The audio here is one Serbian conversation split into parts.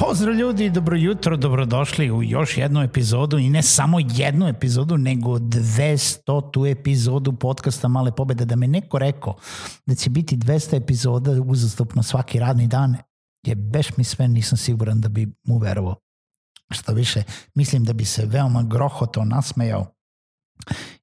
Pozdrav ljudi, dobro jutro, dobrodošli u još jednu epizodu i ne samo jednu epizodu, nego 200 tu epizodu podcasta Male pobede. Da me neko rekao da će biti 200 epizoda uzastopno svaki radni dan, je beš mi sve nisam siguran da bi mu verovao. Što više, mislim da bi se veoma grohoto nasmejao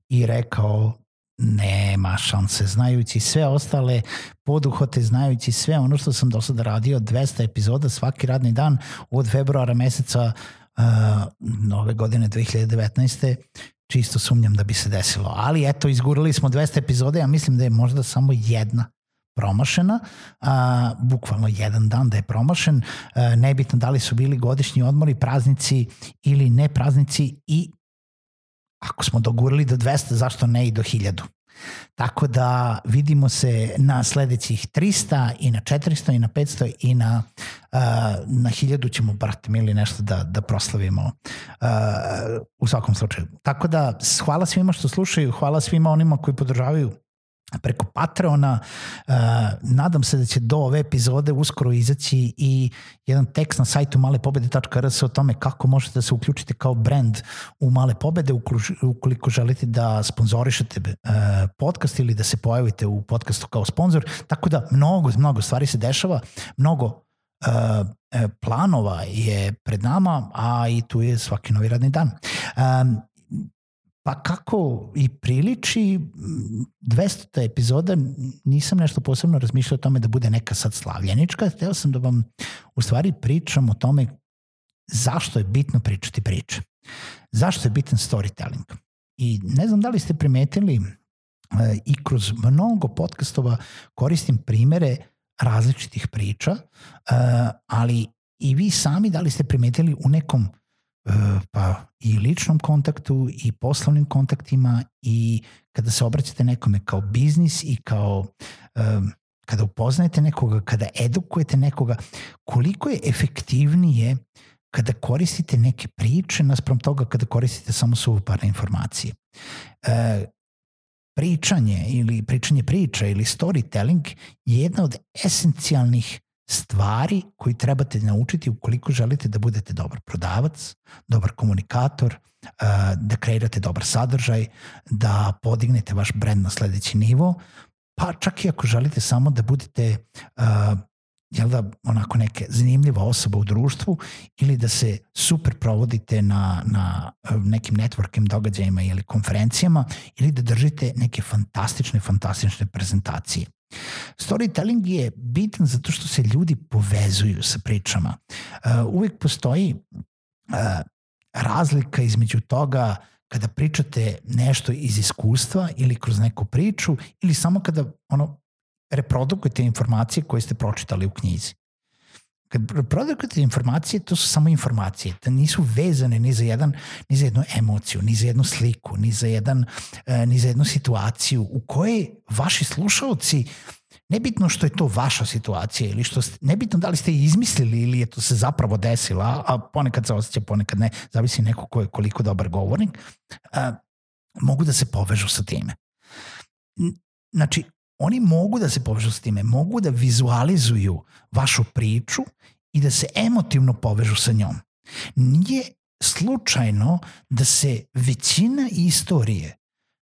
i rekao nema šanse, znajući sve ostale poduhote, znajući sve ono što sam do sada radio, 200 epizoda svaki radni dan od februara meseca uh, nove godine 2019 čisto sumnjam da bi se desilo. Ali eto, izgurali smo 200 epizode, ja mislim da je možda samo jedna promašena, a, bukvalno jedan dan da je promašen, a, nebitno da li su bili godišnji odmori, praznici ili ne praznici i ako smo dogurali do 200, zašto ne i do 1000? Tako da vidimo se na sledećih 300 i na 400 i na 500 i na, uh, na 1000 ćemo, brate, mili nešto da, da proslavimo uh, u svakom slučaju. Tako da hvala svima što slušaju, hvala svima onima koji podržavaju preko Patreona. Uh, nadam se da će do ove epizode uskoro izaći i jedan tekst na sajtu malepobede.rs o tome kako možete da se uključite kao brand u Male pobede ukoliko želite da sponzorišete uh, podcast ili da se pojavite u podcastu kao sponsor. Tako da mnogo, mnogo stvari se dešava, mnogo uh, planova je pred nama, a i tu je svaki novi radni dan. Pa kako i priliči 200. epizoda, nisam nešto posebno razmišljao o tome da bude neka sad slavljenička, hteo sam da vam u stvari pričam o tome zašto je bitno pričati priče. Zašto je bitan storytelling? I ne znam da li ste primetili e, i kroz mnogo podcastova koristim primere različitih priča, e, ali i vi sami da li ste primetili u nekom pa i ličnom kontaktu i poslovnim kontaktima i kada se obraćate nekome kao biznis i kao um, kada upoznajete nekoga, kada edukujete nekoga, koliko je efektivnije kada koristite neke priče naspram toga kada koristite samo suvoparne informacije. E, pričanje ili pričanje priča ili storytelling je jedna od esencijalnih stvari koji trebate naučiti ukoliko želite da budete dobar prodavac, dobar komunikator, uh, da kreirate dobar sadržaj, da podignete vaš brand na sledeći nivo, pa čak i ako želite samo da budete uh, jel da, onako neke zanimljiva osoba u društvu ili da se super provodite na, na uh, nekim networking događajima ili konferencijama ili da držite neke fantastične, fantastične prezentacije. Storytelling je bitan zato što se ljudi povezuju sa pričama. Uh, uvek postoji uh, razlika između toga kada pričate nešto iz iskustva ili kroz neku priču ili samo kada ono reprodukujete informacije koje ste pročitali u knjizi. Kad produkujete informacije, to su samo informacije, da nisu vezane ni za, jedan, ni za jednu emociju, ni za jednu sliku, ni za, jedan, uh, ni za jednu situaciju u kojoj vaši slušalci nebitno što je to vaša situacija ili što ste, nebitno da li ste izmislili ili je to se zapravo desila, a ponekad se osjeća, ponekad ne, zavisi neko ko je koliko dobar govornik, a, mogu da se povežu sa time. Znači, oni mogu da se povežu sa time, mogu da vizualizuju vašu priču i da se emotivno povežu sa njom. Nije slučajno da se većina istorije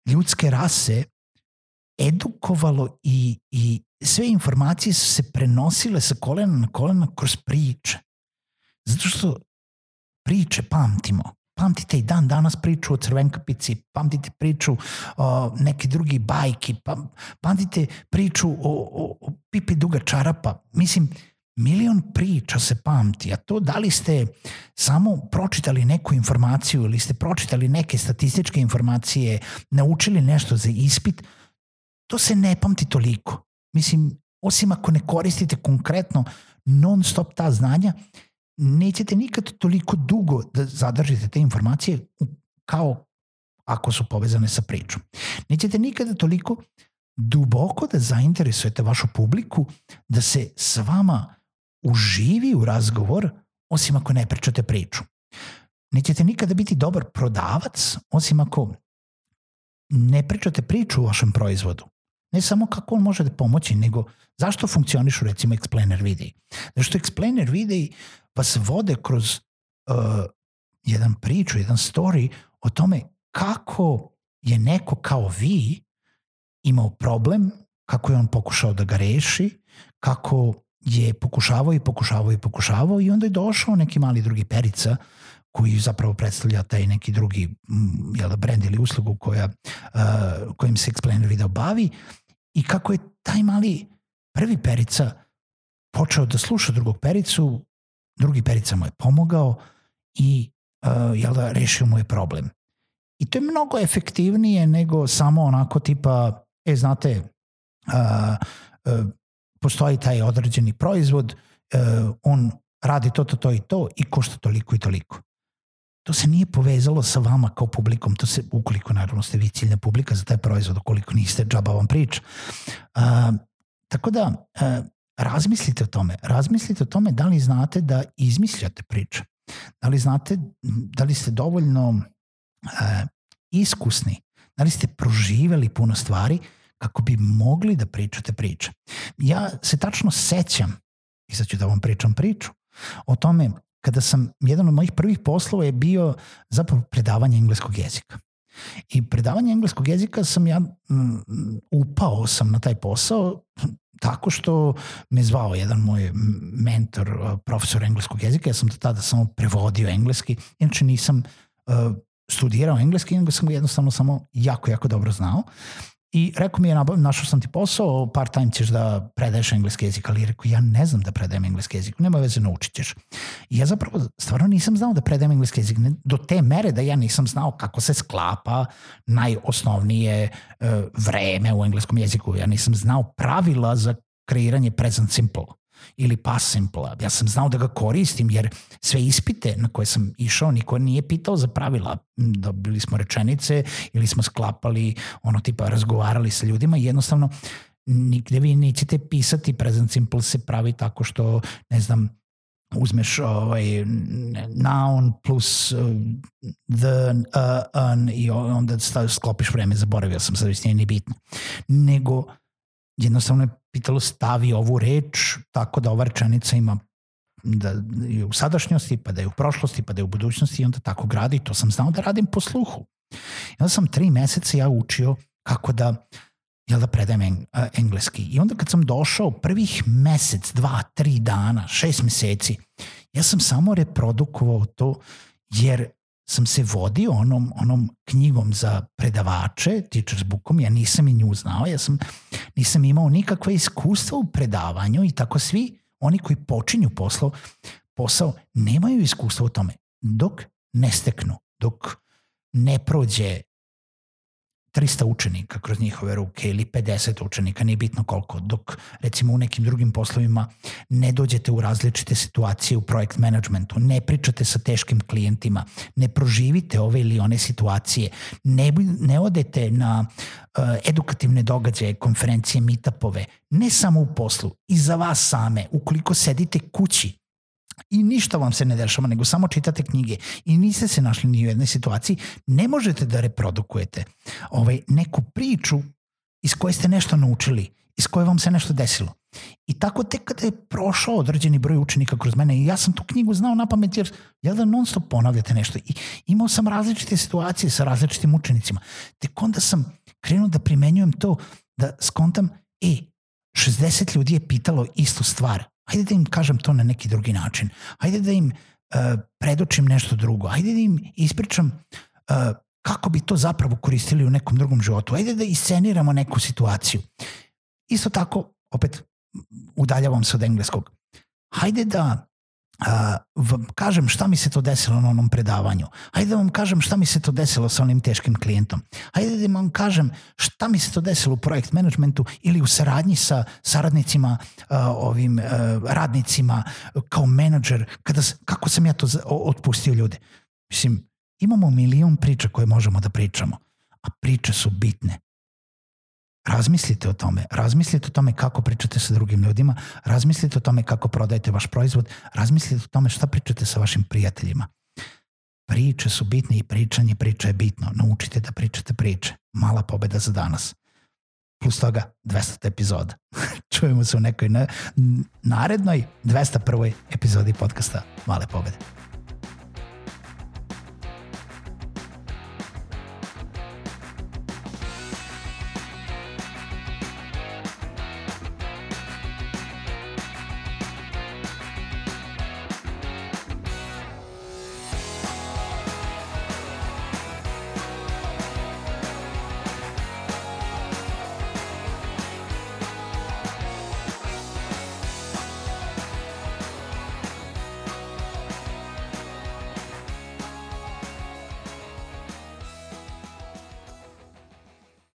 ljudske rase edukovalo i, i sve informacije su se prenosile sa kolena na kolena kroz priče. Zato što priče pamtimo. Pamtite i dan danas priču o crvenkapici, pamtite priču o neki drugi bajki, pa, pamtite priču o, o, o pipi duga čarapa. Mislim, milion priča se pamti, a to da li ste samo pročitali neku informaciju ili ste pročitali neke statističke informacije, naučili nešto za ispit, to se ne pamti toliko. Mislim, osim ako ne koristite konkretno non stop ta znanja, nećete nikad toliko dugo da zadržite te informacije kao ako su povezane sa pričom. Nećete nikada toliko duboko da zainteresujete vašu publiku da se s vama uživi u razgovor, osim ako ne pričate priču. Nećete nikada biti dobar prodavac, osim ako ne pričate priču o vašem proizvodu. Ne samo kako on može da pomoći, nego zašto funkcionišu recimo explainer videi. Zašto explainer videi vas vode kroz uh, jedan priču, jedan story o tome kako je neko kao vi imao problem, kako je on pokušao da ga reši, kako je pokušavao i pokušavao i pokušavao i onda je došao neki mali drugi perica koji zapravo predstavlja taj neki drugi jel, brand ili uslugu koja, uh, kojim se Explainer video bavi i kako je taj mali prvi perica počeo da sluša drugog pericu, drugi perica mu je pomogao i uh, jel da, rešio mu je problem. I to je mnogo efektivnije nego samo onako tipa, e, znate, uh, uh, postoji taj određeni proizvod, uh, on radi to, to, to i to i košta toliko i toliko. To se nije povezalo sa vama kao publikom, to se, ukoliko naravno ste vi ciljna publika za taj proizvod, ukoliko niste, džaba vam priča. Uh, tako da, uh, razmislite o tome. Razmislite o tome da li znate da izmišljate priče. Da li znate, da li ste dovoljno uh, iskusni, da li ste proživeli puno stvari kako bi mogli da pričate priče. Ja se tačno sećam, i sad ću da vam pričam priču, o tome kada sam, jedan od mojih prvih poslova je bio zapravo predavanje engleskog jezika. I predavanje engleskog jezika sam ja m, upao sam na taj posao tako što me zvao jedan moj mentor, profesor engleskog jezika, ja sam tada samo prevodio engleski, inače nisam uh, studirao engleski, nego sam ga jednostavno samo jako, jako dobro znao. I rekao mi je, našao sam ti posao, par time ćeš da predaješ engleski jezik, ali rekao, ja ne znam da predajem engleski jezik, nema veze, naučit ćeš. I ja zapravo stvarno nisam znao da predajem engleski jezik, do te mere da ja nisam znao kako se sklapa najosnovnije uh, vreme u engleskom jeziku. Ja nisam znao pravila za kreiranje present simple ili past simple. Ja sam znao da ga koristim jer sve ispite na koje sam išao niko nije pitao za pravila. Dobili smo rečenice ili smo sklapali ono tipa razgovarali sa ljudima i jednostavno nigde vi nećete pisati present simple se pravi tako što ne znam uzmeš ovaj noun plus uh, the uh, an i onda stav, sklopiš vreme, zaboravio sam sad nije ni bitno. Nego jednostavno je pitalo stavi ovu reč tako da ova rečenica ima da je u sadašnjosti, pa da je u prošlosti, pa da je u budućnosti i onda tako gradi. To sam znao da radim po sluhu. I onda sam tri meseca ja učio kako da jel da predajem eng, engleski. I onda kad sam došao prvih mesec, dva, tri dana, šest meseci, ja sam samo reprodukovao to jer sam se vodio onom, onom knjigom za predavače, teacher's bookom, ja nisam i nju znao, ja sam, nisam imao nikakve iskustva u predavanju i tako svi oni koji počinju posao, posao nemaju iskustva u tome. Dok ne steknu, dok ne prođe 300 učenika kroz njihove ruke ili 50 učenika, nije bitno koliko, dok recimo u nekim drugim poslovima ne dođete u različite situacije u projekt managementu, ne pričate sa teškim klijentima, ne proživite ove ili one situacije, ne, ne odete na uh, edukativne događaje, konferencije, meetupove, ne samo u poslu, i za vas same, ukoliko sedite kući i ništa vam se ne dešava, nego samo čitate knjige i niste se našli ni u jednoj situaciji, ne možete da reprodukujete ovaj, neku priču iz koje ste nešto naučili, iz koje vam se nešto desilo. I tako tek kada je prošao određeni broj učenika kroz mene i ja sam tu knjigu znao na pamet jer jel da non stop ponavljate nešto i imao sam različite situacije sa različitim učenicima. Tek onda sam krenuo da primenjujem to da skontam, e, 60 ljudi je pitalo istu stvar, Hajde da im kažem to na neki drugi način. Hajde da im predočim nešto drugo. Ajde da im ispričam uh, kako bi to zapravo koristili u nekom drugom životu. Ajde da isceniramo neku situaciju. Isto tako, opet udaljavam se od engleskog. Hajde da vam kažem šta mi se to desilo na onom predavanju. Hajde da vam kažem šta mi se to desilo sa onim teškim klijentom. Hajde da vam kažem šta mi se to desilo u projekt managementu ili u saradnji sa saradnicima, ovim radnicima kao menadžer, kada, kako sam ja to otpustio ljude. Mislim, imamo milion priča koje možemo da pričamo, a priče su bitne. Razmislite o tome, razmislite o tome kako pričate sa drugim ljudima, razmislite o tome kako prodajete vaš proizvod, razmislite o tome šta pričate sa vašim prijateljima. Priče su bitne i pričanje priča je bitno. Naučite da pričate priče. Mala pobeda za danas. Plus toga 200. epizoda. Čujemo se u nekoj narednoj 201. epizodi podcasta Male pobede.